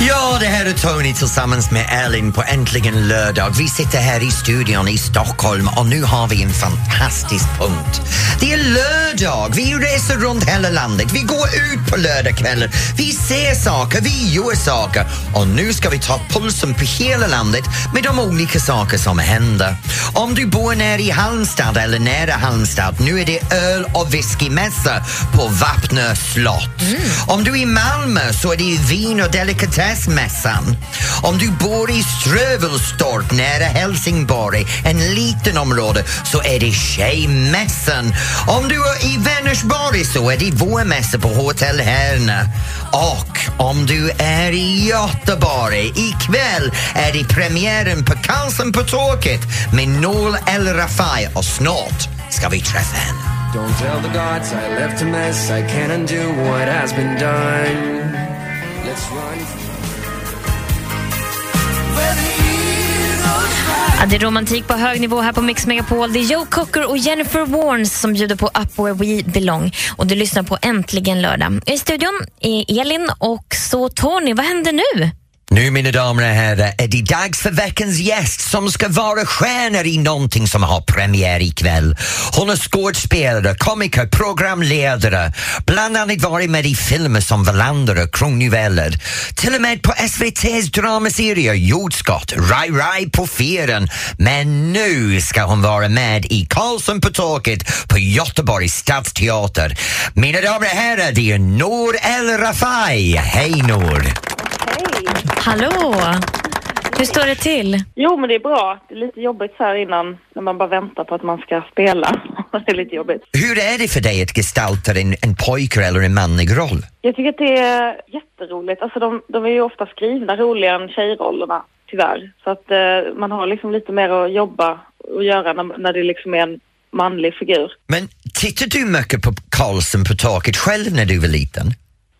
Ja, det här är Tony tillsammans med Elin på Äntligen lördag. Vi sitter här i studion i Stockholm och nu har vi en fantastisk punkt. Det är lördag, vi reser runt hela landet, vi går ut på lördagskvällar, vi ser saker, vi gör saker och nu ska vi ta pulsen på hela landet med de olika saker som händer. Om du bor nära i Halmstad eller nära Halmstad, nu är det öl och whiskymässa på Vapnö slott. Om du är i Malmö så är det vin och delikatessmässan. Om du bor i Strövelstorp nära Helsingborg, en liten område, så är det Tjejmässan. Om du är i Vänersborg så är det vårmässa på Hotell Härna. Och om du är i Göteborg ikväll är det premiären på Karlsson på taket med Noel El Rafai och snart ska vi träffa henne. Don't tell the gods I left a mess. I can't undo what has been done. Let's run. Ja, det är romantik på hög nivå här på Mix Megapol. Det är Joe Cocker och Jennifer Warnes som bjuder på Up Where We Belong. Och du lyssnar på Äntligen lördag. I studion är Elin och så Tony. Vad händer nu? Nu, mina damer och herrar, är det dags för veckans gäst som ska vara stjärnor i någonting som har premiär ikväll. Hon är skådespelare, komiker, programledare, bland annat varit med i filmer som Wallander och Kronjuveler. Till och med på SVTs dramaserie Jordskott, Rai Rai på fyren. Men nu ska hon vara med i Karlsson på taket på Göteborgs stadsteater. Mina damer och herrar, det är Nour El Rafai. Hej Nour! Hallå! Hur står det till? Jo, men det är bra. Det är lite jobbigt så här innan när man bara väntar på att man ska spela. det är lite jobbigt. Hur är det för dig att gestalta en, en pojke eller en manlig roll? Jag tycker att det är jätteroligt. Alltså de, de är ju ofta skrivna roligare än tjejrollerna, tyvärr. Så att eh, man har liksom lite mer att jobba och göra när, när det liksom är en manlig figur. Men tittar du mycket på Karlsson på taket själv när du var liten?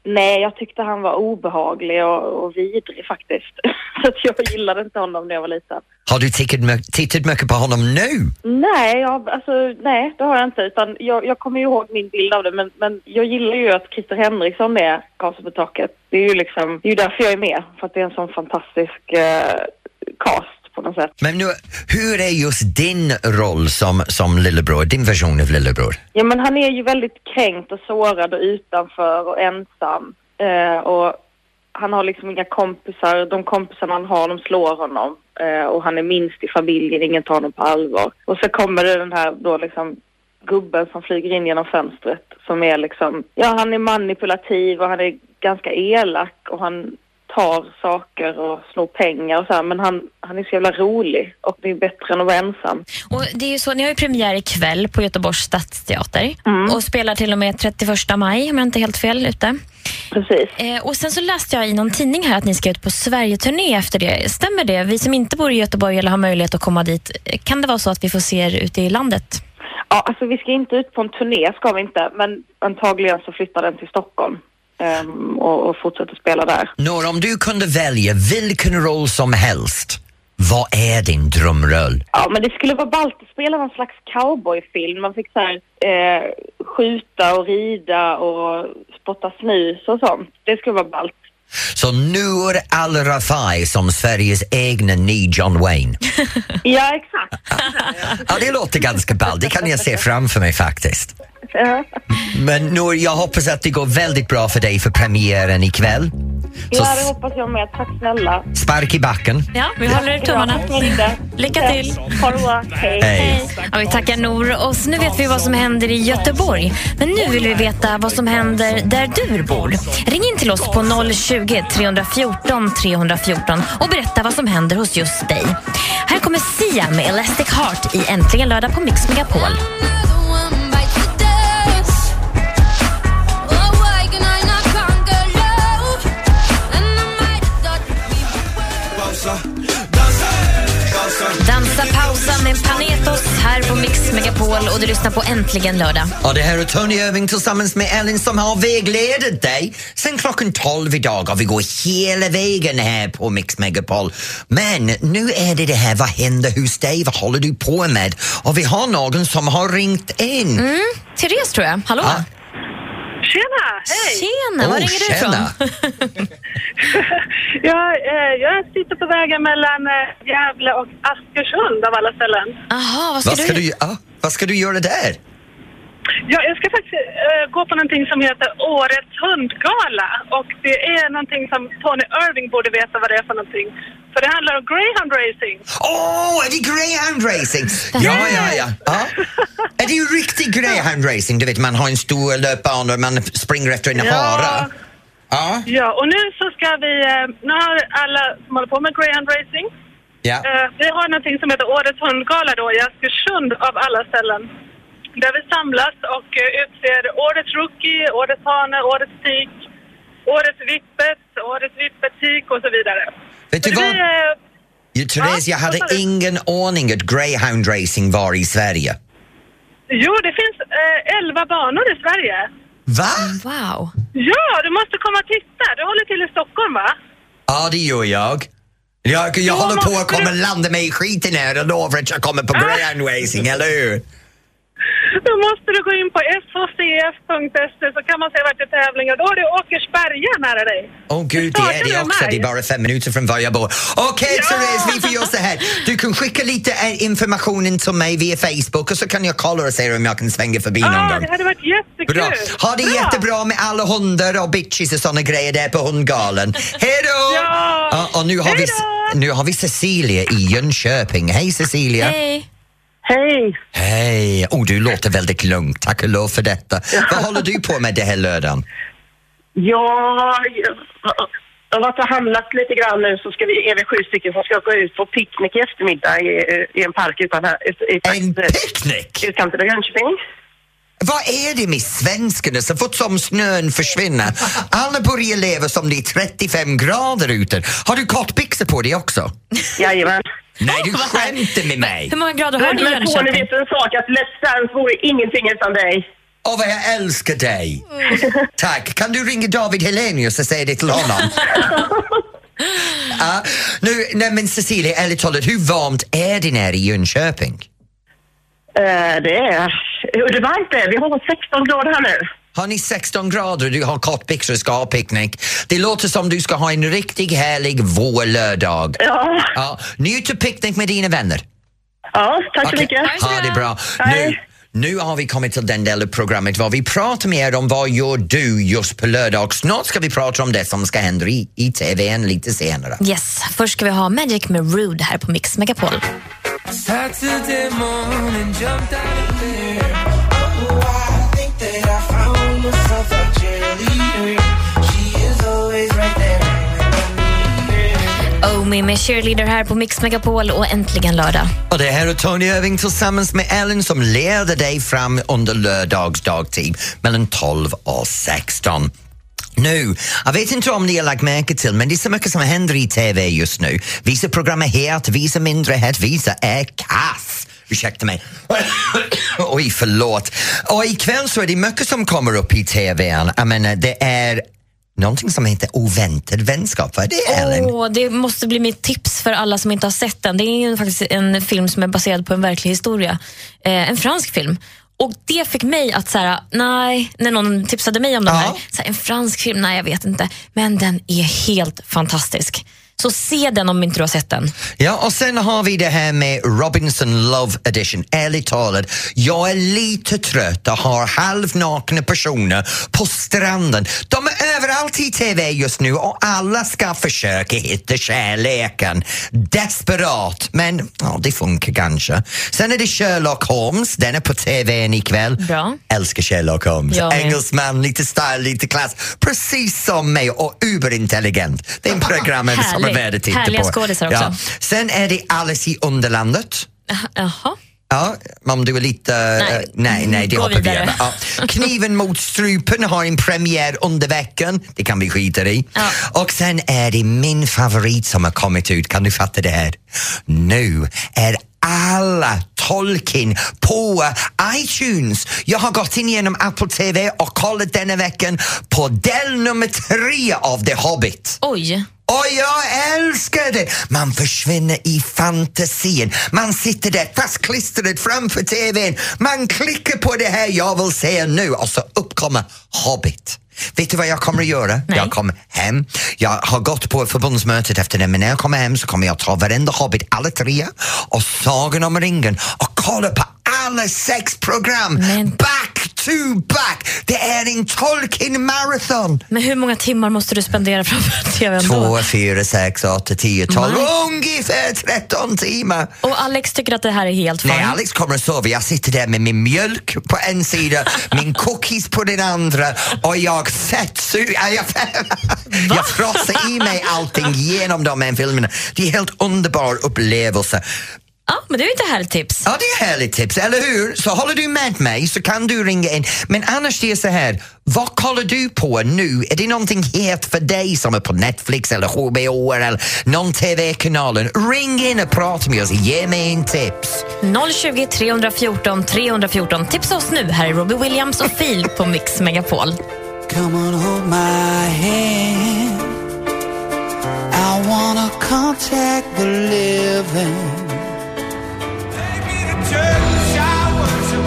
Nej, jag tyckte han var obehaglig och, och vidrig faktiskt. så jag gillade inte honom när jag var liten. Har du tittat, tittat mycket på honom nu? Nej, jag, alltså, nej, det har jag inte. Utan jag, jag kommer ju ihåg min bild av det, men, men jag gillar ju att Christer Henriksson är Karlsson på taket. Det är ju liksom, det är ju därför jag är med, för att det är en sån fantastisk eh, cast på något sätt. Men nu, hur är just din roll som, som lillebror, din version av lillebror? Ja, men han är ju väldigt kränkt och sårad och utanför och ensam. Eh, och han har liksom inga kompisar. De kompisarna han har, de slår honom. Eh, och han är minst i familjen, ingen tar honom på allvar. Och så kommer det den här då liksom gubben som flyger in genom fönstret som är liksom, ja han är manipulativ och han är ganska elak och han tar saker och snor pengar och så här, men han, han är så jävla rolig och det är bättre än att vara ensam. Och det är ju så, ni har ju premiär ikväll på Göteborgs stadsteater Mm. och spelar till och med 31 maj om jag inte är helt fel ute. Precis. Eh, och sen så läste jag i någon tidning här att ni ska ut på Sverigeturné efter det. Stämmer det? Vi som inte bor i Göteborg eller har möjlighet att komma dit, kan det vara så att vi får se er ute i landet? Ja, alltså vi ska inte ut på en turné, ska vi inte, men antagligen så flyttar den till Stockholm ehm, och, och fortsätter spela där. Nora, om du kunde välja vilken roll som helst, vad är din drömroll? Ja, men det skulle vara ballt att spela någon slags cowboyfilm. Man fick så här, eh, skjuta och rida och spotta snus och sånt. Det skulle vara ballt. Så Nour Al Rafai som Sveriges egna ny John Wayne. Ja, exakt. Ja, det låter ganska ball. Det kan jag se framför mig faktiskt. Ja. Men Nour, jag hoppas att det går väldigt bra för dig för premiären ikväll. Så Ja, det hoppas jag med. Tack snälla. spark i backen. Ja, vi håller tummarna. Bra, tack så mycket. Lycka till. Ha det bra. Hej. Hej. Ja, vi tackar Nor och så nu vet vi vad som händer i Göteborg. Men nu vill vi veta vad som händer där du bor. Ring in till oss på 020 314 314 och berätta vad som händer hos just dig. Här kommer Sia med Elastic Heart i Äntligen lördag på Mix Megapol. Dansa pausa med Panetos Mix Megapol och du lyssnar på Äntligen lördag. Och det här är Tony Irving tillsammans med Ellen som har vägledat dig sen klockan 12 idag och vi går hela vägen här på Mix Megapol. Men nu är det det här, vad händer hos dig? Vad håller du på med? Och vi har någon som har ringt in. Mm, Therese tror jag. Hallå? Ja. Tjena! Hej! Tjena, var Oh, ringer du ifrån? Jag, eh, jag sitter på vägen mellan eh, Gävle och Askersund av alla ställen. Jaha, vad ska, Vad ska du... du, ja, vad ska du göra där? Ja, jag ska faktiskt eh, gå på någonting som heter Årets hundgala. Och det är någonting som Tony Irving borde veta vad det är för någonting. För det handlar om greyhound racing. Åh, är det greyhound racing? Ja, ja, ja. ja. Är det ju riktig greyhound racing? Du vet, man har en stor löpbana och man springer efter en Ja. hare. Ja, Ja, och nu så ska vi... Eh, nu har alla som håller på med greyhound racing ja. Eh, vi har någonting som heter Årets hundgala då i Askersund av alla ställen. Där vi samlas och eh, utser Årets rookie, Årets hane, Årets tik, Årets vippet, Årets vippet-tik och så vidare. Vet du det vad? blir, eh, Ja, Therese, jag hade ingen aning att greyhound racing var i Sverige. Jo, det finns eh, 11 banor i Sverige. Va? Wow. Ja, du måste komma och titta. Du håller till i Stockholm, va? Ja, det gör jag. Jag, jag håller på att komma du- landa mig i skiten här och lovar att jag kommer på Ah. greyhound racing, eller hur? Då måste du gå in på shcf.se så kan man se vart det är tävlingar. Då är det Åkersberga nära dig. Åh gud, det är det också. Det är bara fem minuter från var jag bor. Okej Ja! Therese, vi får göra så här. Du kan skicka lite eh, informationen till mig via Facebook och så kan jag kolla och se om jag kan svänga förbi någon Ja, gång. det hade varit jättekul. Bra. Ha det Bra. jättebra med alla hundar och bitches och såna grejer där på hundgalen. Hej då! Ja. och nu, har vi, Hej då! nu har vi Cecilia i Jönköping. Hej Cecilia! Hej. Hej! Hej! Oh, du låter väldigt lugn. Tack och lov för detta. Vad håller du på med det här lördagen? Ja, jag har varit och handlat lite grann nu så ska vi, är vi sju stycken som ska gå ut på picknick i eftermiddag i, i en park utan här, ut, i, En picknick? utkanten av Jönköping. Vad är det med svenskarna så fort som snön försvinner? Alla börjar leva som det är 35 grader ute. Har du kortbyxor på dig också? Jajamän. Nej, du skämtar med mig! Hur många grader har du i men Tony, Jönköping? vet du en sak? Att Let's Dance vore ingenting utan dig. Åh, vad jag älskar dig! Tack. Kan du ringa David Helenius och säga det till honom? Ja, nu, nej men Cecilia, ärligt talat, hur varmt är det nere i Jönköping? Eh, det är... Det var inte. Vi har 16 grader här nu. Har ni 16 grader och du har kortbyxor och ska ha picknick? Det låter som du ska ha en riktigt härlig vårlördag. Ja, Ja, njut av picknick med dina vänner. ja tack så Okej, mycket. Ha det bra. Nu, Hej. nu har vi kommit till den delen av programmet var vi pratar med er om vad gör du just på lördag. Snart ska vi prata om det som ska hända i, i TVn lite senare. Yes, först ska vi ha Magic med Rude här på Mix Megapol. Saturday morning, need med Cheerleader här på Mix Megapol och äntligen lördag. Och det här är Tony Irving tillsammans med Ellen som leder dig fram under lördags dagtid mellan 12 och 16. Nu, jag vet inte om ni har lagt märke till men det är så mycket som händer i TV just nu. Vissa program är het, vissa mindre het, vissa är kass. Ursäkta mig. Oj, förlåt. Och ikväll så är det mycket som kommer upp i TVn. Jag menar, det är någonting som heter oväntad vänskap. Vad är det, Ellen? Åh, det måste bli mitt tips för alla som inte har sett den. Det är ju faktiskt en film som är baserad på en verklig historia. Eh, en fransk film. Och Det fick mig att säga nej, när någon tipsade mig om den Ja. här. Så här, en fransk film, nej jag vet inte. Men den är helt fantastisk. Så se den om inte du har sett den. Ja, och sen har vi det här med Robinson Love Edition. Ärligt talat, jag är lite trött och har halvnakna personer på stranden. De är överallt i TV just nu och alla ska försöka hitta kärleken. Desperat, men ja, det funkar kanske. Sen är det Sherlock Holmes, den är på TVn ikväll. Bra. Älskar Sherlock Holmes. Med. Engelsman, lite style, lite klass. Precis som mig och uberintelligent. Det är en program som är Härlig. värd att titta Härliga på. skådisar också. Sen är det Alice i Underlandet. Jaha. Ja, Om du är lite... Nej. eh, nej, nej det Gå hoppar vi vidare. över. Ja. Kniven mot strupen har en premiär under veckan. Det kan vi skita i. Ja. Och sen är det min favorit som har kommit ut. Kan du fatta det här? Nu är alla Tolkien på iTunes. Jag har gått in genom Apple TV och kollat denna veckan på del nummer tre av The Hobbit. Oj. Och jag älskar det! Man försvinner i fantasin. Man sitter där fastklistrad framför TVn. Man klickar på det här jag vill se nu och så uppkommer Hobbit. Vet du vad jag kommer att göra? Nej. Jag kommer hem. Jag har gått på förbundsmötet efter det men när jag kommer hem så kommer jag ta varenda Hobbit, alla tre och Sagan om ringen och kolla på alla sex program Men- back to back. Det är en Tolkien marathon. Men hur många timmar måste du spendera framför tvn då? Två, fyra, sex, åtta, tio, tolv, Nej. ungefär 13 timmar. Och Alex tycker att det här är helt Nej, fine. Alex kommer att sova. Jag sitter där med min mjölk på en sida, min cookies på den andra och jag fettsuger... Jag, jag frossar i mig allting genom de här filmerna. Det är en helt underbar upplevelse. Ja, men det är ett härligt tips. Ja, det är härligt tips, eller hur? Så håller du med mig så kan du ringa in. Men annars det är så här, vad kollar du på nu? Är det någonting het för dig som är på Netflix eller HBO eller någon TV-kanalen? Ring in och prata med oss, ge mig en tips. 020 314 314. Tipsa oss nu. Här är Robbie Williams och Fil på Mix Megapol. Come on, hold my hand. I wanna contact the living.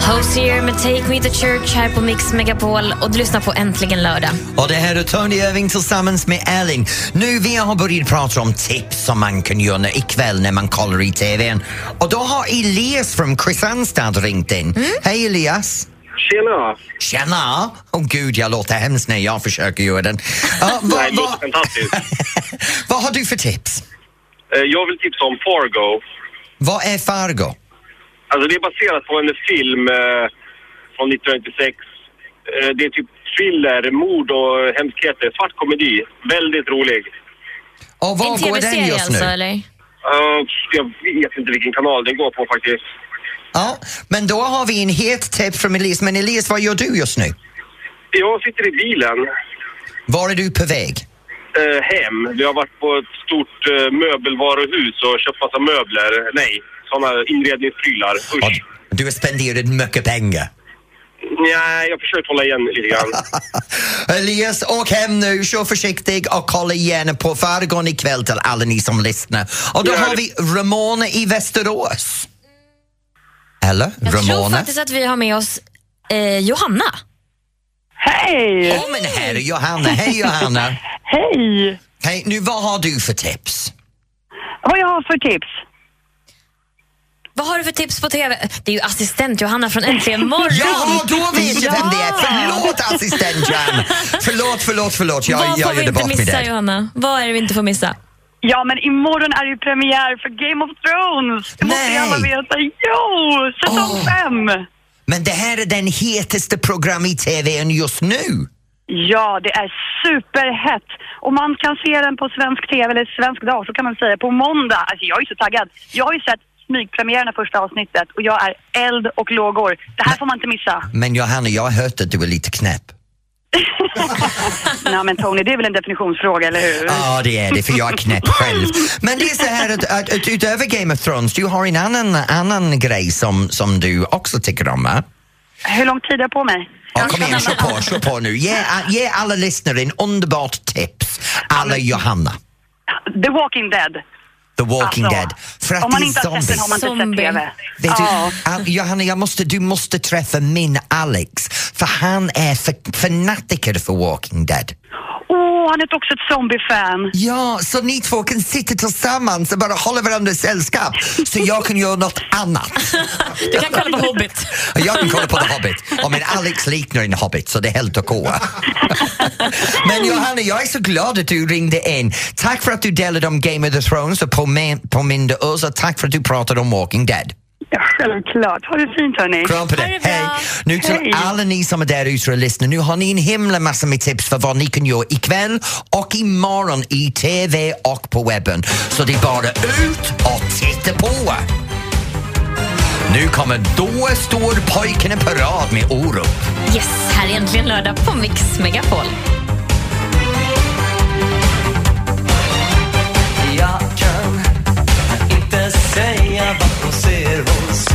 Hosier med Take Me to Church här på Mix Megapol och du lyssnar på Äntligen lördag. Och det här är Tony Irving tillsammans med Elin. Nu vi har börjat prata om tips som man kan göra ikväll när man kollar i TVn. Och då har Elias från Kristianstad ringt in. Hej Elias! Tjena! Tjena! Åh gud, jag låter hemskt när jag försöker göra den. Ja, vad, Nej, det låter vad, fantastiskt. vad har du för tips? Eh, Jag vill tipsa om Fargo. Vad är Fargo? Alltså det är baserat på en film eh, från 1996. Eh, det är typ thriller, mord och hemskheter. Svart komedi. Väldigt rolig. Och En var går den just alltså, nu? eller? Eh, jag vet inte vilken kanal den går på faktiskt. Ja, men då har vi en het tips från Elias. Men Elias, vad gör du just nu? Jag sitter i bilen Var är du på väg? eh, hem. Vi har varit på ett stort eh, möbelvaruhus och köpt massa möbler. Nej, sådana inredningsprylar. Och Usch. du har spenderat mycket pengar. Nej, jag försöker hålla igen lite grann. Elias, åk hem nu, kör försiktigt och kolla gärna på Fargon ikväll till alla ni som lyssnar. Och då Ja, har det- vi Ramona i Västerås. Eller? Jag tror Ramona? faktiskt att vi har med oss eh, Johanna. Hej! Åh men här är Johanna. Hej Johanna! Hej! Hej, nu vad har du för tips? Vad jag har för tips? Vad har du för tips på TV? Det är ju assistent Johanna från Äntligen morgon. Ja, då vet jag vem det är! Förlåt assistent Jan! Förlåt, förlåt, förlåt. Jag, Vad jag får vi inte missa. Johanna? Vad är det vi inte får missa? Ja, men imorgon är det ju premiär för Game of Thrones. Det måste ju alla veta. Jo, säsong Åh. fem. Men det här är den hetaste program i TVn just nu. Ja, det är superhett. Och man kan se den på svensk TV, eller svensk dag, så kan man säga, på måndag. Alltså jag är så taggad. Jag har ju sett smygpremiären av första avsnittet och jag är eld och lågor. Det här får man inte missa. Men Johanna, jag har hört att du är lite knäpp. Nej men Tony, det är väl en definitionsfråga, eller hur? Ja, det är det, för jag är knäpp själv. Men det är så här att, att, att utöver Game of Thrones, du har en annan, annan grej som, som du också tycker om, va? Hur lång tid har jag på mig? Ja, kom igen, kör på, kör på nu. Ge, ge alla lyssnare en underbart tips. Alla Johanna. The Walking Dead. The Walking Alltså, Dead. För att Om man det är inte har sett den har man inte Zombie. sett TV. Vet Ja. du, Johanna, jag måste, du måste träffa min Alex, för han är för, fanatiker för Walking Dead. Åh, han är också ett zombiefan. Ja, så ni två kan sitta tillsammans och bara hålla varandra sällskap så jag kan göra något annat. Du kan kolla på Hobbit. Jag kan kolla på The Hobbit och min Alex liknar en Hobbit så det är helt okej. Men Johanna, jag är så glad att du ringde in. Tack för att du delade om Game of the Thrones och påmin- påminde oss och tack för att du pratade om Walking Dead. Ja, självklart. Ha det fint hörni. Kram på dig. Hej. Nu till Hej. alla ni som är där ute och lyssnar. Nu har ni en himla massa med tips för vad ni kan göra ikväll och imorgon i TV och på webben. Så det är bara ut och titta på. Nu kommer Då står pojkarna på rad med Orup. Yes, här är äntligen lördag på Mix Megapol. Vad hon ser hos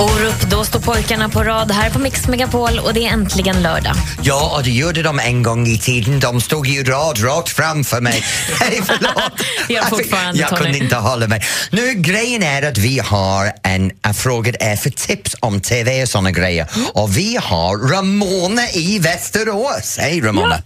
Orup, då står pojkarna på rad här på Mix Megapol och det är äntligen lördag. Ja, och det gjorde de en gång i tiden. De stod ju rad rakt framför mig. Nej, förlåt. Fortfarande, Jag Tony. kunde inte hålla mig. Nu, grejen är att vi har en, en fråga är för tips om TV och såna grejer. Och vi har Ramona i Västerås. Hej Ramona!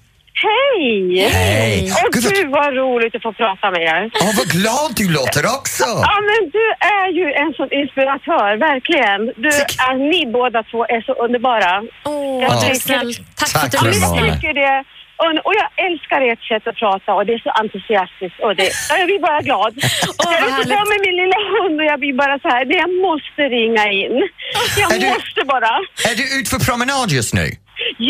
Hej! Hej. Och Gud, vad- gud vad roligt att få prata med er. Åh, vad glad du låter också! Ja, men du är ju en sån inspiratör, verkligen. Du, är, ni båda två är så underbara. Åh, Jag du tycker- snäll. Tack för att Tack, du det. Och, jag älskar ert sätt att prata och det är så entusiastiskt och det, ja, jag blir bara glad. vad jag är ute härligt. på med min lilla hund och jag blir bara så här, jag måste ringa in. Jag Är du- måste bara. Är du ute för promenad just nu?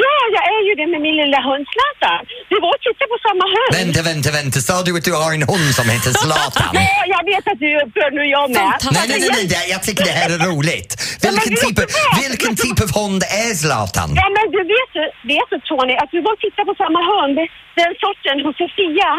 Ja, jag är ju det med min lilla hund Zlatan. Du var och tittade på samma hund. Vänta, vänta, vänta. Sa du att du har en hund som heter Zlatan? Ja, jag vet att du är upprörd nu, jag med. Nej, nej, nej, nej, det- jag tycker det här är roligt. Vilken typ av, vilken typ av hund är Zlatan? Ja, men du vet, ju- vet Tony, att du var och tittade på samma hund, den sorten hos Sofia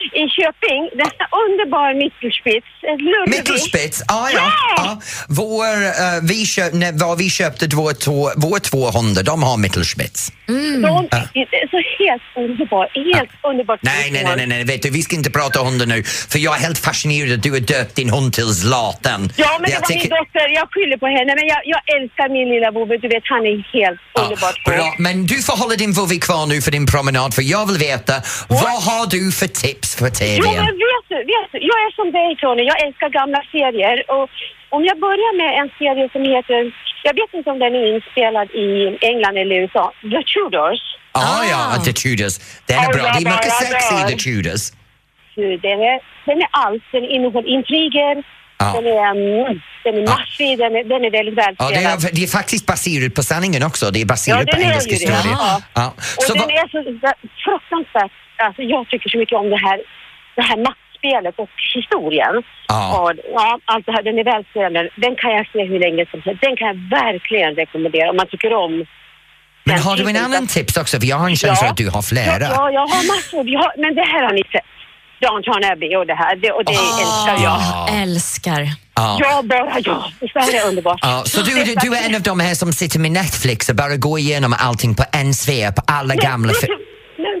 i Köping. Är underbar luddig- Mittelspets, ah, ja. ja. Vår, eh, vi köp, när, vad vi köpte våra två, våra två hundar, de har mittelspets. De är så helt underbar, helt underbart. Nej, nej, nej, nej, nej, vet du, vi ska inte prata hundar nu, för jag är helt fascinerad att du har döpt din hund till Zlatan. Ja, men det jag var min dotter. Jag skyller på henne. Men jag, jag älskar min lilla vovve. Du vet, han är helt underbart. Bra, men du får hålla din vovve kvar nu för din promenad, för jag vill veta, vad har du för tips för TV? Jo, men vet du, vet du, jag är som dig Tony, jag älskar gamla serier. Och om jag börjar med en serie som heter, jag vet inte om den är inspelad i England eller USA, The Tudors. Ah, ja, The Tudors. Den är Ja, bra. Det är mycket sex i. The Tudors. Den är, den är allt, den innehåller intriger, Ja. den är, mm, den är massig, den är, den är väldigt Ja, det, välspelad. är, det är faktiskt baserat på sanningen också. Det är baserat Ja, på engelsk historia. Ja. Ja. Och Så den är så fruktansvärt, alltså jag tycker så mycket om det här, det här maktspelet och historien. Ja. Och, ja, allt det här, den är välspelad. Den kan jag se hur länge som helst. Den kan jag verkligen rekommendera om man tycker om Men har du en annan tips också? För jag har en känsla Ja. att du har flera. Ja, ja, jag har massor. Jag har, men det här har ni sett. Downton Abbey och det här. Det, och det älskar jag. Ja. Älskar. Ja. Ja, bara ja. Det här är underbart. Ja, så du, du, du är en av de här som sitter med Netflix och bara går igenom allting på en svep, alla gamla... vet fi- du, men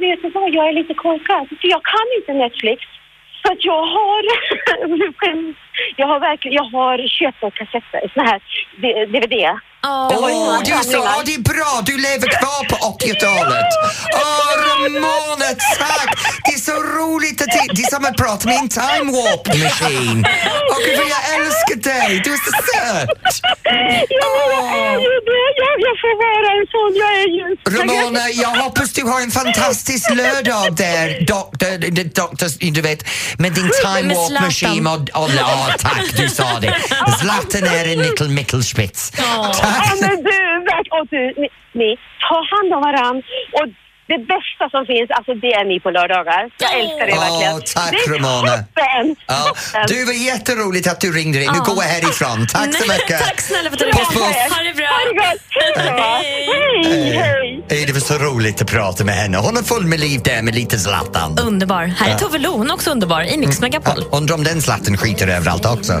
vet du vad, jag är lite korkad. För jag kan inte Netflix. För att jag har... jag har verkligen... Jag har köpt en kassett, sån här DVD. Åh, såna du samlingar. åh, det är bra! Du lever kvar på 80-talet! Åh, Ramona, tack! Det är så roligt att det, det är som att prata med en time warp machine. Åh, gud, vad jag älskar dig! Du är så söt! Ja, men jag är ju det. Jag, jag får vara en sån. Jag är ju... Ramona, jag hoppas du har en fantastisk lördag där, doktor, d- doktor, du vet, med din time Zlatan. machine och, och, ja, tack, du sa det. Zlatan är en liten mittelspets. Ja, Tack! men du, och du ni, ni, ta hand om varann. Och det bästa som finns, alltså det är ni på lördagar. Jag älskar er Åh, verkligen. tack, det är Ramona. toppen! Ja, toppen. du var jätteroligt att du ringde in. Nu går jag härifrån. Tack så mycket. Tack snälla för att du Puss, ringde. puss. Ha det bra. Ha det gott! Hej. Hej, hej! Hej, Det var så roligt att prata med henne. Hon är full med liv där med lite Zlatan. Underbar. Här är Ja. Tove Lo, hon är också underbar i Mix Megapol. Undrar om den Zlatan skiter överallt också.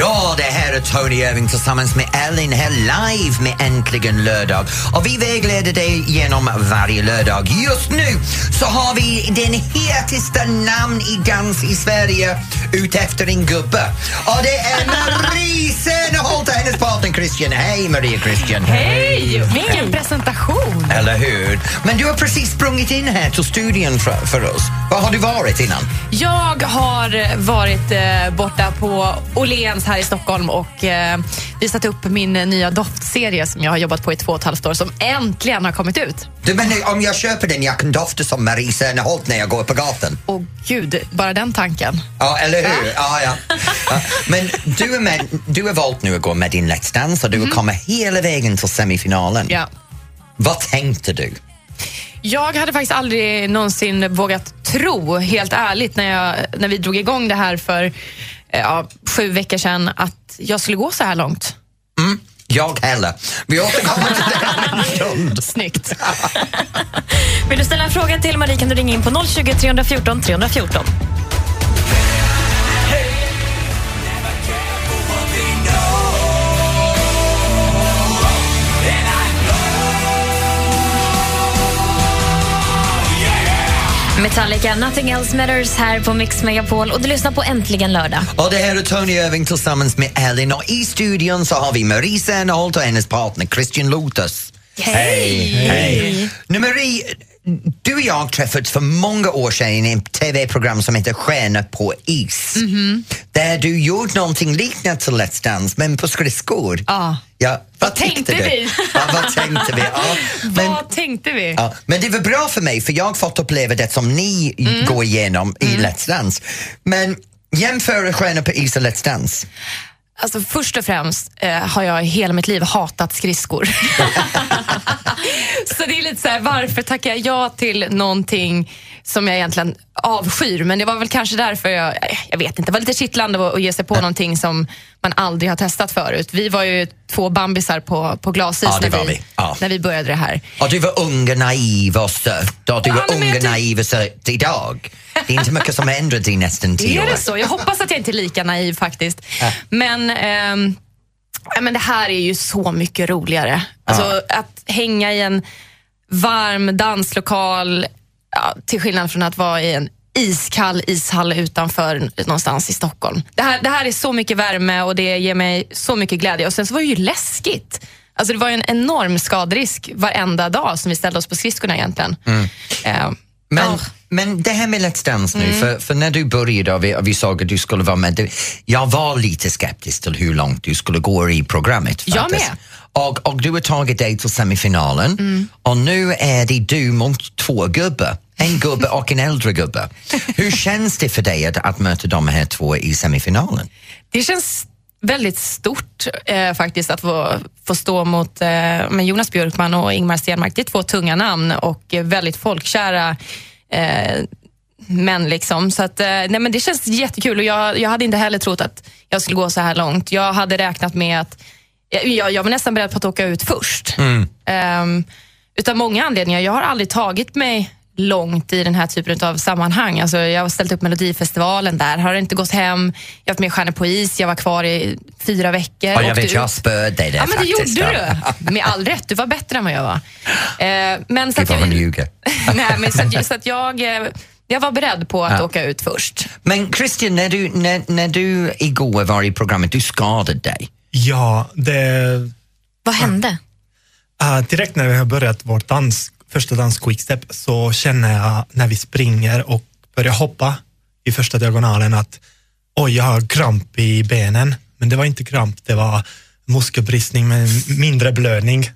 Ja, det här är Tony Irving tillsammans med Ellen här live med Äntligen lördag. Och vi vägleder dig genom varje lördag. Just nu så har vi den hetaste namn i dans i Sverige ute efter en gubbe. Och det är Marie Serneholt och hennes partner Christian. Hej Maria Christian. Hej! Vilken presentation! Eller hur? Men du har precis sprungit in här till studion för, för oss. Var har du varit innan? Jag har varit eh, borta på Åhléns här i Stockholm och eh, visat upp min nya doftserie som jag har jobbat på i två och ett halvt år som äntligen har kommit ut. Du menar om jag köper den jag kan dofta som Marie Serneholt när jag går på gatan? Åh gud, bara den tanken. Ja, eller hur? Ja, ja. ja. Men du, är med, du har valt nu att gå med din Let's Dance och du har kommit hela vägen till semifinalen. Ja. Vad tänkte du? Jag hade faktiskt aldrig någonsin vågat tro, helt ärligt, när, jag, när vi drog igång det här för ja, sju veckor sedan, att jag skulle gå så här långt. Mm, jag heller. Vi återkommer till det om en stund. Snyggt. Vill du ställa en fråga till Marie kan du ringa in på 020 314 314. Metallica, Nothing Else Matters här på Mix Megapol och du lyssnar på Äntligen lördag. Och det här är Tony Irving tillsammans med Ellen och i studion så har vi Marie Serneholt och hennes partner Christian Lotus. Hej! Hej! Nu Marie, du och jag träffades för många år sedan i ett TV-program som heter Stjärnor på is. Där du gjorde någonting liknande till Let's Dance men på skridskor. Ja. Ja, vad, tänkte tyckte du? vi? Ja, vad tänkte vi? Ja, men, Vad tänkte vi? ja, men det var bra för mig för jag har fått uppleva det som ni Mm. går igenom i Let's Dance. Men jämför Stjärnor på is och Let's Dance. Alltså först och främst eh, har jag hela mitt liv hatat skridskor. så det är lite så här, varför tackar jag ja till någonting som jag egentligen avskyr? Men det var väl kanske därför jag, jag vet inte, det var lite kittlande att, ge sig på någonting som man aldrig har testat förut. Vi var ju två bambisar på, på glasis Ja, när, vi, vi. Ja. när vi började det här. Och du var ung och naiv och söt och du Ja, var ung och naiv och söt idag. Det är inte mycket som har ändrats i nästan tio Är år. det så? Jag hoppas att jag inte är lika naiv faktiskt. Men, ehm, ja, men det här är ju så mycket roligare. Alltså att hänga i en varm danslokal ja, till skillnad från att vara i en iskall ishall utanför någonstans i Stockholm. Det här, det här är så mycket värme och det ger mig så mycket glädje. Och sen så var det ju läskigt. Alltså det var ju en enorm skadrisk varenda dag som vi ställde oss på skridskorna egentligen. Eh, Men, men det här med Let's Dance nu, Mm. för, för när du började och vi, och vi såg att du skulle vara med, jag var lite skeptisk till hur långt du skulle gå i programmet. Jag faktiskt. med. Och, och du har tagit dig till semifinalen Mm. och nu är det du mot två gubbar. En gubbe och en äldre gubbe. Hur känns det för dig att, att möta de här två i semifinalen? Det känns väldigt stort eh, faktiskt att få, få stå mot eh, med Jonas Björkman och Ingmar Stenmark. Det är två tunga namn och eh, väldigt folkkära eh, män. Liksom. Så att, eh, nej, men det känns jättekul och jag, jag hade inte heller trott att jag skulle gå så här långt. Jag hade räknat med att jag, jag var nästan beredd på att åka ut först. Um, utav många anledningar. Jag har aldrig tagit mig långt i den här typen av sammanhang. Alltså, jag har ställt upp Melodifestivalen, där har det inte gått hem. Jag har haft med Stjärnor på is, jag var kvar i fyra veckor. Ja, jag vet, jag ut. spöade dig där Ja, men det faktiskt. gjorde du. Med all rätt, du var bättre än vad jag var. Eh, men så var jag, en ljuger. nej, men så att, just att jag, eh, jag var beredd på att Ja. åka ut först. Men Christian, när du, när, när du igår var i programmet, du skadade dig. Ja, det... Vad hände? Uh, direkt när vi har börjat vårt dans, första dans quickstep så känner jag när vi springer och börjar hoppa i första diagonalen att oj, jag har kramp i benen. Men det var inte kramp, det var muskelbristning med mindre blödning.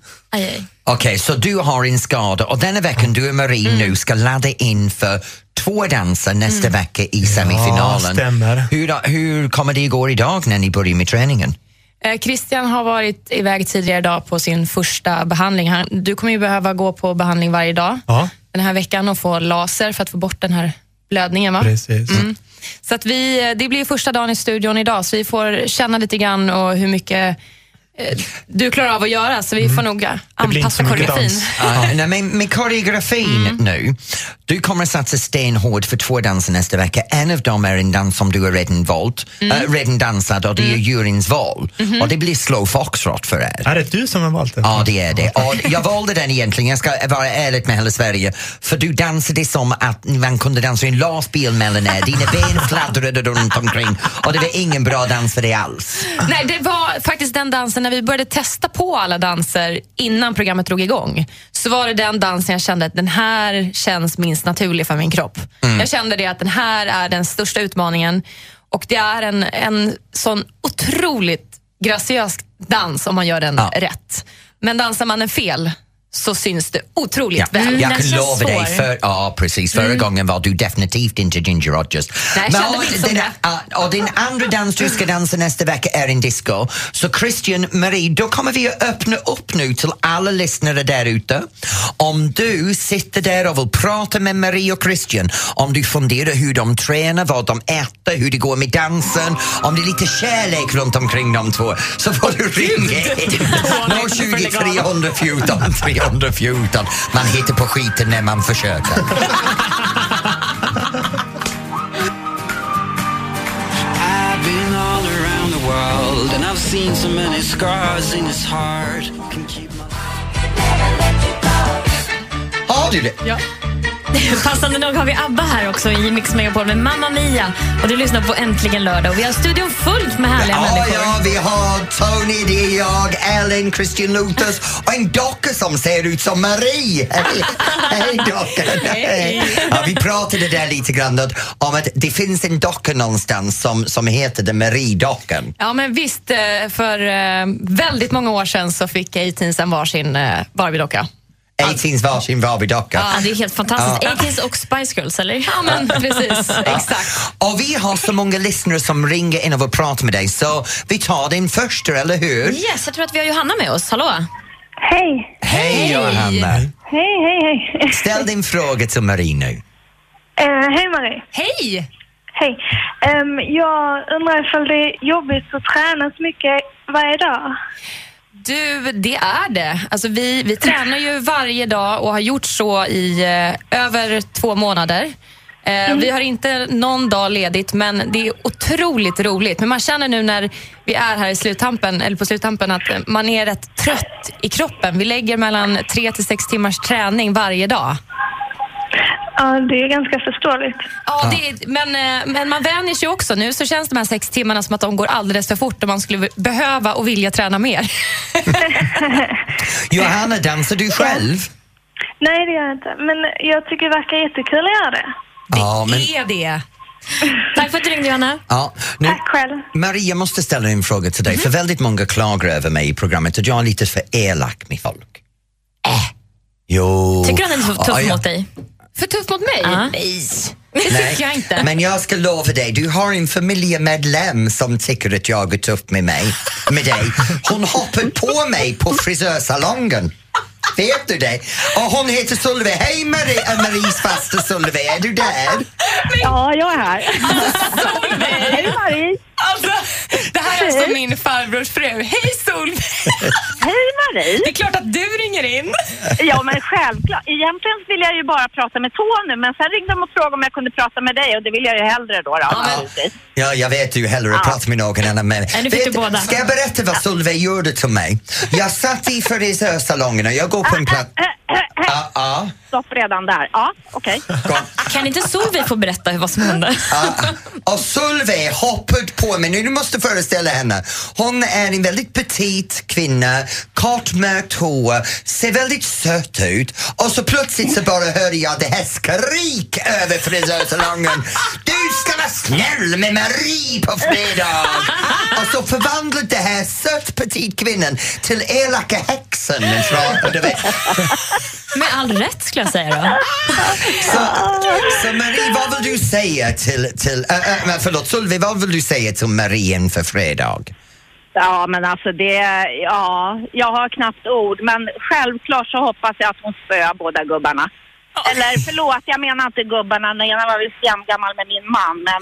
Okej, så du har en skada och denna veckan du och Marie Mm. nu ska ladda in för två danser nästa vecka i semifinalen. stämmer. Hur, hur kommer det gå idag när ni börjar med träningen? Eh, Christian har varit iväg tidigare idag på sin första behandling. Han, du kommer ju behöva gå på behandling varje dag Ja, den här veckan och få laser för att få bort den här blödningen. Va? precis. Mm. Så att vi, det blir första dagen i studion idag, så vi får känna lite grann och hur mycket eh, du klarar av att göra, så vi får nog Mm. Det blir inte anpassa koreografin. nej, men med koreografin Mm. nu, du kommer att satsa stenhårt för två danser nästa vecka. En av dem är en dans som du har redan valt, Mm. äh, redan dansat och det är juryns val. Mhm. Och det blir slow foxtrot för er. Är det du som har valt den? Ja, det är det. Och jag valde den egentligen, jag ska vara ärlig med hela Sverige, för du dansade som att man kunde dansa i en lastbil mellan er. Dina ben fladdrade runt omkring och det var ingen bra dans för dig alls. Nej, det var faktiskt den dansen när vi började testa på alla danser innan programmet drog igång. Så var det den dansen jag kände att den här känns minst naturlig för min kropp. Mm. Jag kände det att den här är den största utmaningen och det är en, en sån otroligt graciös dans om man gör den rätt. Men dansar man den fel så syns det otroligt Ja, väl. jag kan lova dig, för, ja precis, förra Mm. gången var du definitivt inte Ginger Rogers. Nej, kände och, det. ja, och din andra dans du ska dansa nästa vecka är en disco. Så Christian, Marie, då kommer vi att öppna upp nu till alla lyssnare där ute. Om du sitter där och vill prata med Marie och Christian, om du funderar hur de tränar, vad de äter, hur det går med dansen, om det är lite kärlek runt omkring de två, så får du ringa in. 020 314 314. Man hittar på skiten när man försöker. Har du det? Ja. Passande nog har vi ABBA här också i Mix Megapol med Mamma Mia. Och du lyssnar på Äntligen lördag och vi har studion fullt med härliga Ja, människor. ja, vi har Tony, det är jag, Ellen, Christian Luthers och en docka som ser ut som Marie. Hej, dockan! Hej. Ja, vi pratade där lite grann om att det finns en docka någonstans som, som heter The Marie-dockan. Ja, men visst. eh, För eh, väldigt många år sedan så fick A-Teens en varsin eh, Barbie-docka. 18 varsin Barbie-docka. Ja, det är helt fantastiskt. Ja. 80s och Spice Girls, eller? Ja, men precis. Exakt. Och vi har så många lyssnare som ringer in och vill prata med dig så vi tar din första, eller hur? Yes, jag tror att vi har Johanna med oss. Hallå? Hej! Hej Johanna! Hej, hej, hej. Ställ din fråga till Marie nu. Eh, hej Marie. Hej! Hej. Ehm, jag undrar ifall det är jobbigt att träna så mycket varje dag? Du, det är det. Alltså vi, vi tränar ju varje dag och har gjort så i eh, över två månader. Eh, Vi har inte någon dag ledigt, men det är otroligt roligt. Men man känner nu när vi är här i sluttampen, eller på sluttampen att man är rätt trött i kroppen. Vi lägger mellan tre till sex timmars träning varje dag. Ja, det är ganska förståeligt. Ja, det är, men, eh, men man vänjer sig också. Nu så känns de här sex timmarna som att de går alldeles för fort och man skulle behöva och vilja träna mer. Johanna, dansar du själv? Nej, det gör jag inte. Men jag tycker det verkar jättekul att göra det. Ja, men, är det. Tack för att du ringde, Johanna. ja, nu, Tack själv. Maria, jag måste ställa en fråga till dig, för väldigt många klagar över mig i programmet att jag är lite för elak med folk. Äh. Jo. Tycker du han är så tuff Ja, ja. mot dig? För tuff mot mig? Ja. Nej, det Nej, tycker jag inte. Men jag ska lova dig, du har en familjemedlem som tycker att jag är tuff med mig, med dig. Hon hoppade på mig på frisörsalongen. Vet du det? Och hon heter Solveig. Hej Marie, äh, Maries faster Solveig, är du där? Ja, jag är här. Hej Marie! Alltså, det här är alltså min farbrors fru. Hej Solveig! Hej Marie! Det är klart att du ringer in. Ja, men självklart. Egentligen vill jag ju bara prata med Tony, men sen ringde de och frågade om jag kunde prata med dig och det vill jag ju hellre då. då. Ja, jag vet ju hellre att Ja. prata med någon annan. Men Ja, nu fick vet, du båda. Ska jag berätta vad Solveig gjorde till mig? Jag satt i frisörsalongen och jag går på en plats... Ja, ja. Stopp redan där. Ja, okej. Kan inte Solveig få berätta vad som hände? Ja, och Solveig hoppade på mig. Nu du måste föreställa henne. Hon är en väldigt petit kvinna, kort mörkt hår, ser väldigt söt ut och så plötsligt så bara hör jag det här skrik över frisörsalongen. Du ska vara snäll med Marie på fredag! Och så förvandlade det här söt petit kvinnan till elaka häxan. Med all rätt skulle jag säga då. Så, så Marie, vad vill du säga till, till äh, äh, förlåt, Solveig, vad vill du säga till Marie inför fredag? Ja, men alltså det, ja, jag har knappt ord, men självklart så hoppas jag att hon spöar båda gubbarna. Eller förlåt, jag menar inte gubbarna, den ena var väl jämngammal med min man, men,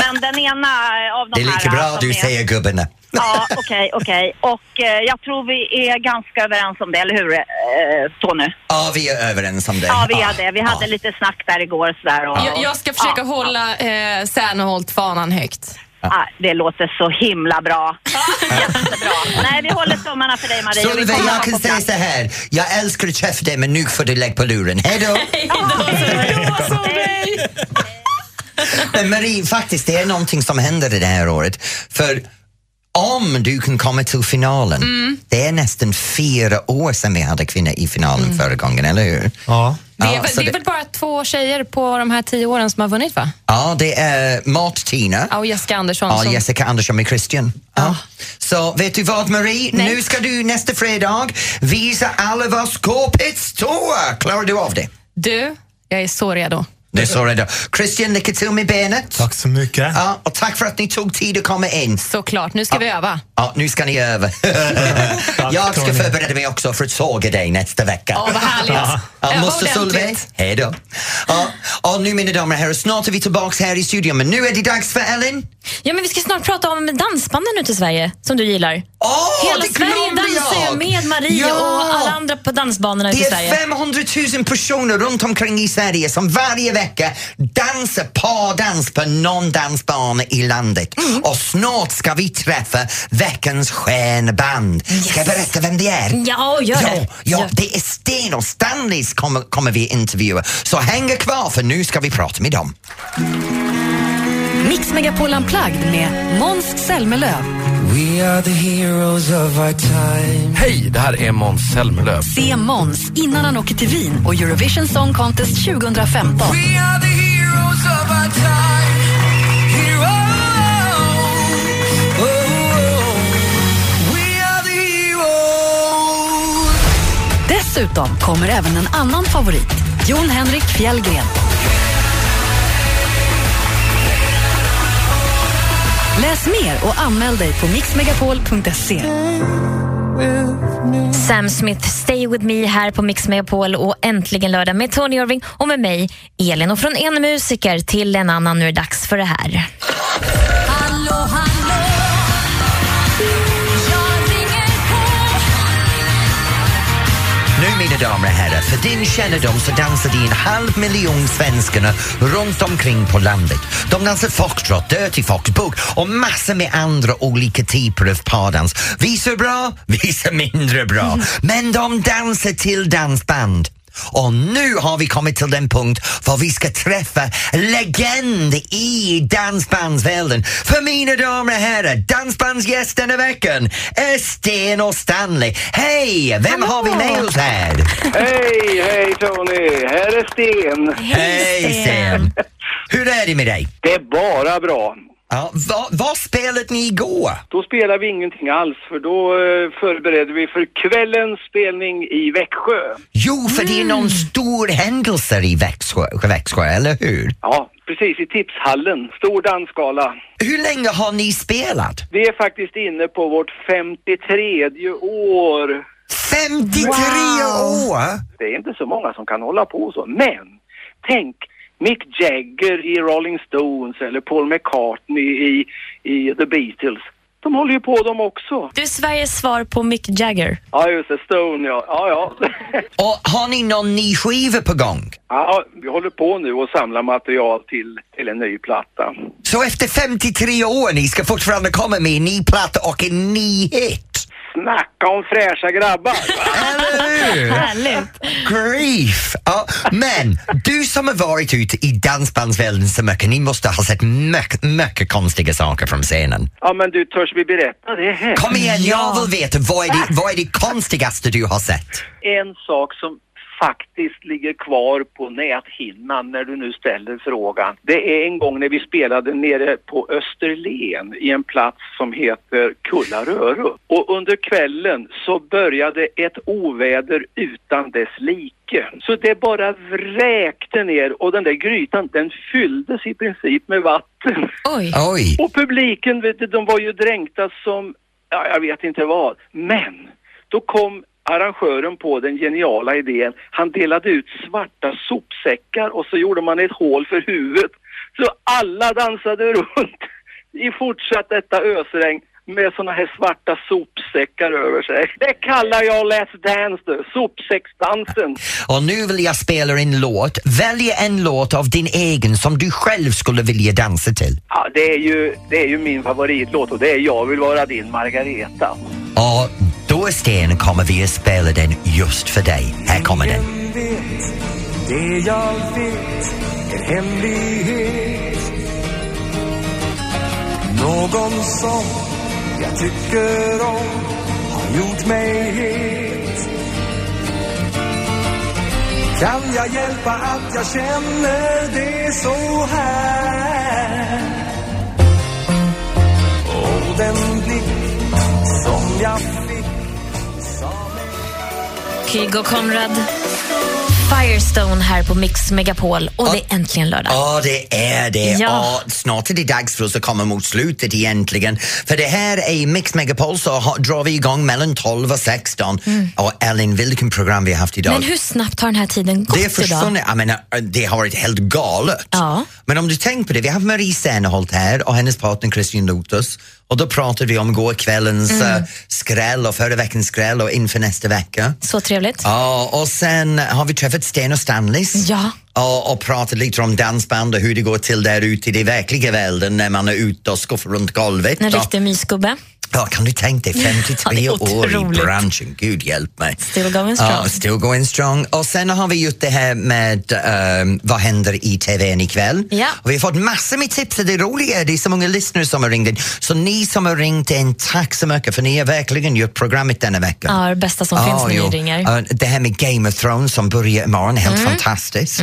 men den ena av de Det är här... lika bra som du är- säger gubbarna. Ja, okej, okej. Och eh, jag tror vi är ganska överens om det, eller hur eh, Tony? Ja, vi är överens om det. Ja, vi är det. Vi hade lite snack där igår sådär. Och, Jag, jag ska försöka ja, hålla eh, Serneholt-fanan högt. Ja, det låter så himla bra. Jättebra. Nej, vi håller tummarna för dig Maria. Vi Solveig, jag kan säga så här. Jag älskar att träffa dig men nu får du lägga på luren. Hej då! Men Marie, faktiskt det är någonting som händer det här året. För om du kan komma till finalen, det är nästan fyra år sedan vi hade kvinnor i finalen förra gången, eller hur? Ja. Det är, Ja, väl, det är väl bara två tjejer på de här tio åren som har vunnit va? Ja, det är Mat-Tina. Ja, och Jessica Andersson. Ja, som- Jessica Andersson med Christian. Ja. Så vet du vad Marie? Nej. Nu ska du nästa fredag visa alla vad skåpet står. Klarar du av det? Du, jag är så redo. Det är så redo. Christian, lycka till med benet. Tack så mycket. Ja, och tack för att ni tog tid att komma in. Såklart, nu ska vi öva. Ja, nu ska ni öva. Jag ska Tony. förbereda mig också för att såga dig nästa vecka. Ja, vad härligt. Ja, ordentligt. Solveig. Hej då. Ja, och nu mina damer och herrar, snart är vi tillbaks här i studion men nu är det dags för Ellen. Ja, men vi ska snart prata om dansbanden nu till Sverige, som du gillar. Åh, Hela det Sverige dansar ju jag! med Marie Ja! och alla andra på dansbanorna ute i Det är Sverige. 500 000 personer runt omkring i Sverige som varje vecka dansar pardans på någon dansbana i landet. Mm. Och snart ska vi träffa veckans stjärnband. Ska jag berätta vem det är? Ja, gör ja, det. Ja, det är Sten och Stanleys kommer, kommer vi intervjua. Så häng kvar för nu ska vi prata med dem. Mix Megapol Unplugged med Måns Zelmerlöw. We are the heroes of our time. Hej, det här är Måns Zelmerlöw. Se Måns innan han åker till Wien och Eurovision Song Contest 2015. We are the heroes of our time. Heroes. Oh, oh. We are the heroes. Dessutom kommer även en annan favorit, Jon Henrik Fjällgren. Läs mer och anmäl dig på mixmegapol.se. Sam Smith, Stay With Me här på Mix Megapol och äntligen lördag med Tony Irving och med mig, Elin. Och från en musiker till en annan, nu är det dags för det här. Mina damer och herrar, för din kännedom så dansar det en halv miljon svenskarna runt omkring på landet. De dansar foxtrot, dirty fox, bugg och massor med andra olika typer av pardans. Vissa bra, vissa mindre bra. Men de dansar till dansband. Och nu har vi kommit till den punkt var vi ska träffa legend i dansbandsvärlden. För mina damer och herrar, dansbandsgäst denna veckan är Sten och Stanley. Hej! Vem har vi med oss här? Hej, hej Tony! Här är Sten. Hej Sten! Hur är det med dig? Det är bara bra. Ja, vad, vad spelade ni igår? Då spelar vi ingenting alls för då eh, förbereder vi för kvällens spelning i Växjö. Jo, för det är någon stor händelse i Växjö, Växjö eller hur? Ja, precis i tipshallen. Stor dansgala. Hur länge har ni spelat? Vi är faktiskt inne på vårt 53 år. 53 år? Det är inte så många som kan hålla på så. Men tänk Mick Jagger i Rolling Stones eller Paul McCartney i, i The Beatles. De håller ju på dem också. Du är Sveriges svar på Mick Jagger. Ja, just det. Stone, ja. Ja, ja. Och har ni någon ny skiva på gång? ja vi håller på nu och samlar material till, till en ny platta. Så efter 53 år ni ska fortfarande komma med en ny platta och en ny hit? Snacka om fräscha grabbar! Härligt. Grief! Ja, men du som har varit ute i dansbandsvärlden så mycket, ni måste ha sett mycket, mycket konstiga saker från scenen. Ja, men du, törs vi berätta det här? Kom igen, jag vill veta, vad är, det, vad är det konstigaste du har sett? En sak som faktiskt ligger kvar på näthinnan när du nu ställer frågan. Det är en gång när vi spelade nere på Österlen i en plats som heter Kullaröro. Och under kvällen så började ett oväder utan dess like. Så det bara vräkte ner och den där grytan den fylldes i princip med vatten. Oj. Oj! Och publiken, vet du, de var ju dränkta som, ja, jag vet inte vad. Men då kom arrangören på den geniala idén. Han delade ut svarta sopsäckar och så gjorde man ett hål för huvudet. Så alla dansade runt i fortsatt detta ösregn med såna här svarta sopsäckar över sig. Det kallar jag Let's Dance du, sopsäcksdansen. Och nu vill jag spela en låt. Välj en låt av din egen som du själv skulle vilja dansa till. Ja, det är ju, det är ju min favoritlåt och det är Jag vill vara din Margareta. Och då Sten kommer vi att spela den just för dig. Här kommer den. Det jag vet är hemlighet Någon som jag tycker om har gjort mig het Kan jag hjälpa att jag känner det så här? Och den blick som jag fick Kygo Konrad. Firestone här på Mix Megapol och det är äntligen lördag. Ja, det är det. Ja. Och snart är det dags för oss att komma mot slutet egentligen. För det här är Mix Megapol så har, drar vi igång mellan 12 och 16. Och Ellen, vilken program vi har haft idag. Mm. Men hur snabbt har den här tiden gått det är idag? förstående, jag menar, det har varit helt galet. Ja. Men om du tänker på det, vi har Marie Serneholt här och hennes partner Christian Lotus och då pratade vi om gårkvällens Mm. mm. skräll och förra veckans skräll och inför nästa vecka. Så trevligt. Ja, och sen har vi träffat Sten och Stanleys. Ja. Och, och pratat lite om dansband och hur det går till där ute i den verkliga världen när man är ute och skuffar runt golvet. En riktig mysgubbe. Ja, kan du tänka dig, 53 Ja, år i branschen, gud hjälp mig. Still going strong. Ja, still going strong. Och sen har vi gjort det här med ehm, vad händer i TVn ikväll. Ja. Och vi har fått massor med tips och det roliga är det är så många lyssnare som har ringt in. Så ni som har ringt in, tack så mycket för ni har verkligen gjort programmet denna vecka. Ja, det bästa som finns när ni ringer. Det här med Game of Thrones som börjar imorgon, helt Mm. fantastiskt.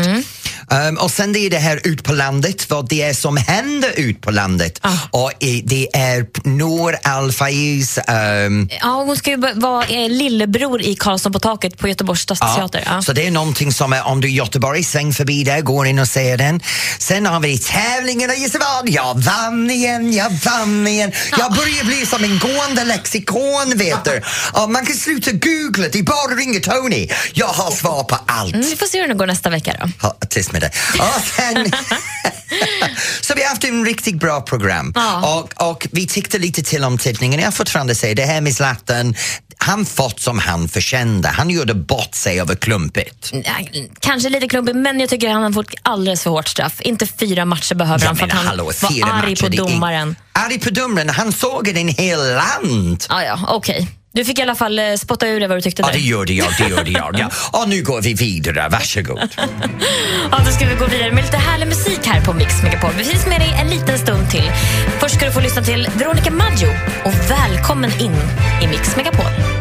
Um, och sen det är det här ut på landet, vad det är som händer ut på landet. Ah. Och det är Nour Al-Faiz um, Ja, hon ska ju vara eh, lillebror i Karlsson på taket på Göteborgs stadsteater. Ja. Så det är någonting som är, om du är i Göteborg, sväng förbi där, går in och ser den. Sen har vi tävlingen och gissa vad? Jag vann igen, jag vann igen. Jag börjar bli som en gående lexikon vet du. Och man kan sluta googla, det är bara att ringa Tony. Jag har svar på allt. Mm, vi får se hur det går nästa vecka då. Ha, tyst med det. Och sen, så vi har haft en riktigt bra program. Och, och vi tyckte lite till om tittningen. Jag fortfarande säga det här med Zlatan, han fått som han förtjänade. Han gjorde bort sig över klumpigt. Kanske lite klumpig, men jag tycker han har fått alldeles för hårt straff. Inte fyra matcher behöver Jag han för att han hallå, var arg matcher, på är- domaren. Arg på domaren, han såg en hel land. Ja, ja, okej. Du fick i alla fall eh, spotta ur det vad du tyckte Ja, det gjorde jag, det gjorde jag. Ja. Och nu går vi vidare, varsågod. Ja, då ska vi gå vidare med lite härlig musik här på Mix Megapol. Vi finns med dig en liten stund till. Först ska du få lyssna till Veronica Maggio och välkommen in i Mix Megapol.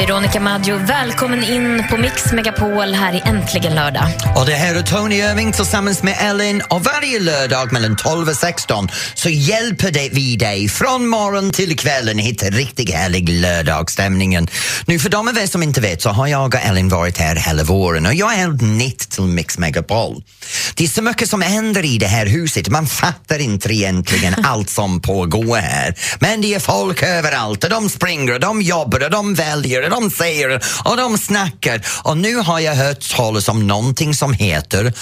Veronica Maggio, välkommen in på Mix Megapol här i Äntligen lördag. Och det här är Tony Irving tillsammans med Ellen och varje lördag mellan 12 och 16 så hjälper det vi dig från morgon till kvällen hitta riktigt härlig lördagsstämningen. Nu för de av er som inte vet så har jag och Ellen varit här hela våren och jag är helt nytt till Mix Megapol. Det är så mycket som händer i det här huset, man fattar inte egentligen allt som pågår här. Men det är folk överallt och de springer och de jobbar och de väljer och de säger och de snackar. Och nu har jag hört talas om någonting som heter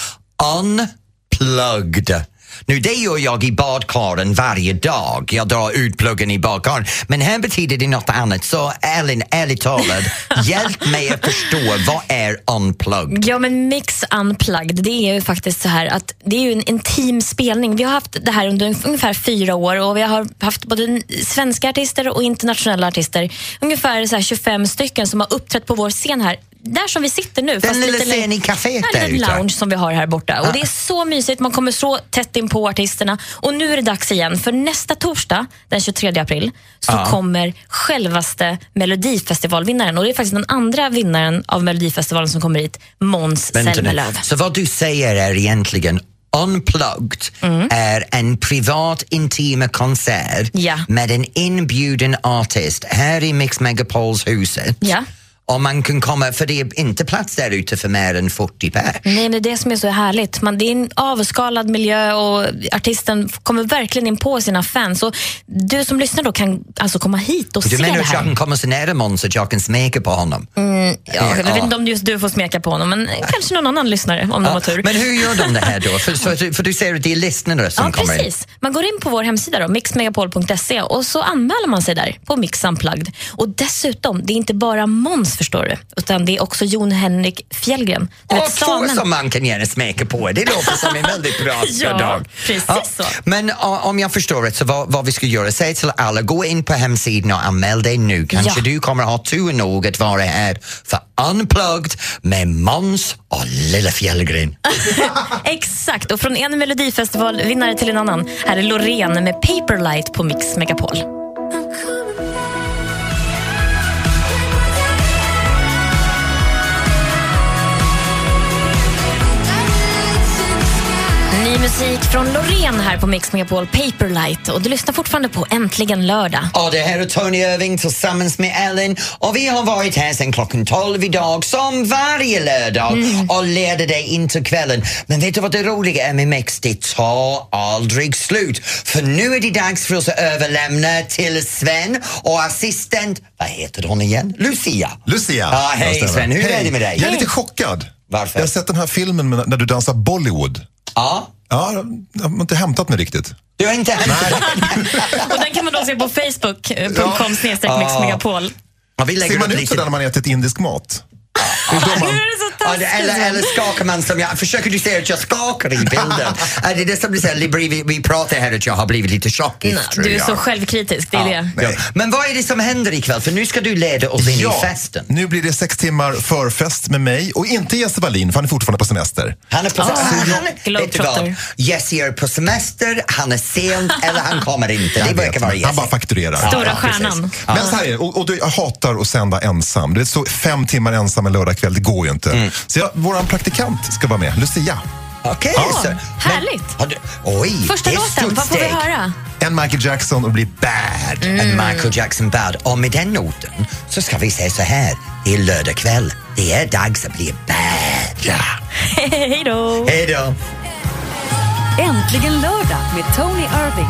unplugged. Nu det gör jag i badkaren varje dag. Jag drar ut pluggen i badkaren. Men här betyder det något annat. Så Elin, ärligt talat, hjälp mig att förstå vad är unplugged? Ja, men Mix Unplugged, det är ju faktiskt så här att det är ju en intim spelning. Vi har haft det här under ungefär fyra år och vi har haft både svenska artister och internationella artister. Ungefär så här 25 stycken som har uppträtt på vår scen här. Där som vi sitter nu. Den lilla lite längre- scenen i caféet Ja, där en liten lounge som vi har här borta. Och Det är så mysigt, man kommer så tätt in på artisterna. Och nu är det dags igen, för nästa torsdag, den 23 april, så Ja. kommer självaste Melodifestivalvinnaren. Och det är faktiskt den andra vinnaren av Melodifestivalen som kommer hit, Måns. Zelmerlöw. Så vad du säger är egentligen Unplugged Mm. är en privat intima konsert Ja. med en inbjuden artist här i Mix Megapols huset. Ja. Och man kan komma, för det är inte plats där ute för mer än 40 pers. Nej, det är det som är så härligt. Man, det är en avskalad miljö och artisten kommer verkligen in på sina fans. Och du som lyssnar då kan alltså komma hit och Du se menar det att jag här. kan komma så nära Måns att jag kan smeka på honom? Mm, ja, jag Ja. vet inte om just du får smeka på honom, men kanske någon annan lyssnare om de Ja, har tur. Men hur gör de det här då? För, för, för du säger att det är lyssnare som Ja, kommer in. precis. Man går in på vår hemsida, då, mixmegapol.se och så anmäler man sig där på Mix Unplugged. Och dessutom, det är inte bara Måns förstår du, utan det är också Jon Henrik Fjällgren. Du Och vet, samen. som man kan gärna smeka på. Det låter som en väldigt bra Ja, dag. precis så. Men uh, om jag förstår rätt, så vad, vad vi ska göra, säg till alla, gå in på hemsidan och anmäl dig nu. Kanske Ja. du kommer ha tur nog att vara här för Unplugged med Måns och Lilla Fjällgren. Exakt, och från en melodifestivalvinnare till en annan. Här är Loreen med Paperlight på Mix Megapol. Ny musik från Loreen här på Mix Megapol Paperlight och du lyssnar fortfarande på Äntligen lördag. Och det här är Tony Irving tillsammans med Ellen och vi har varit här sedan klockan 12 idag som varje lördag och leder dig in till kvällen. Men vet du vad det roliga är med Mix? Det tar aldrig slut. För nu är det dags för oss att överlämna till Sven och assistent, vad heter hon igen? Lucia. Lucia. Ja, hej. Sven, hur är Hej. det med dig? Jag är lite chockad. Varför? Jag har sett den här filmen när du dansar Bollywood. Ja. Ja, jag har inte hämtat mig riktigt. Du har inte Och den kan man då se på facebook.com snedstreck Mix Ja. Megapol. Ja, lägger Ser man ut sådär när man ätit indisk mat? Man... Ja, det- eller, eller skakar man som jag, försöker du säga att jag skakar i bilden? Är det det som blir så här, vi, vi pratar här att jag har blivit lite tjockis tror Du är jag. så självkritisk, det är det. Ja. Men vad är det som händer ikväll? För nu ska du leda oss in i festen. Nu blir det sex timmar förfest med mig och inte Jesse Wallin för han är fortfarande på semester. Han är på Ah, han, vet du vad? Jesse är på semester, han är sen eller han kommer inte. Det verkar vara Han Jesse. bara fakturerar. Stora precis. stjärnan. Ja. Men så här är det, och, och du, jag hatar att sända ensam. Det är så fem timmar ensam en lördagkväll, det går ju inte. Mm. Så jag, våran praktikant ska vara med, Lucia. Okej, Ja. så. Härligt. Har du, oj, Första låten, vad får vi höra? En Michael Jackson och blir bad. En Michael Jackson Bad. Och med den noten så ska vi säga så här. Det är lördag kväll. Det är dags att bli bad. Ja. Hej då! Hej då. Äntligen lördag med Tony Irving.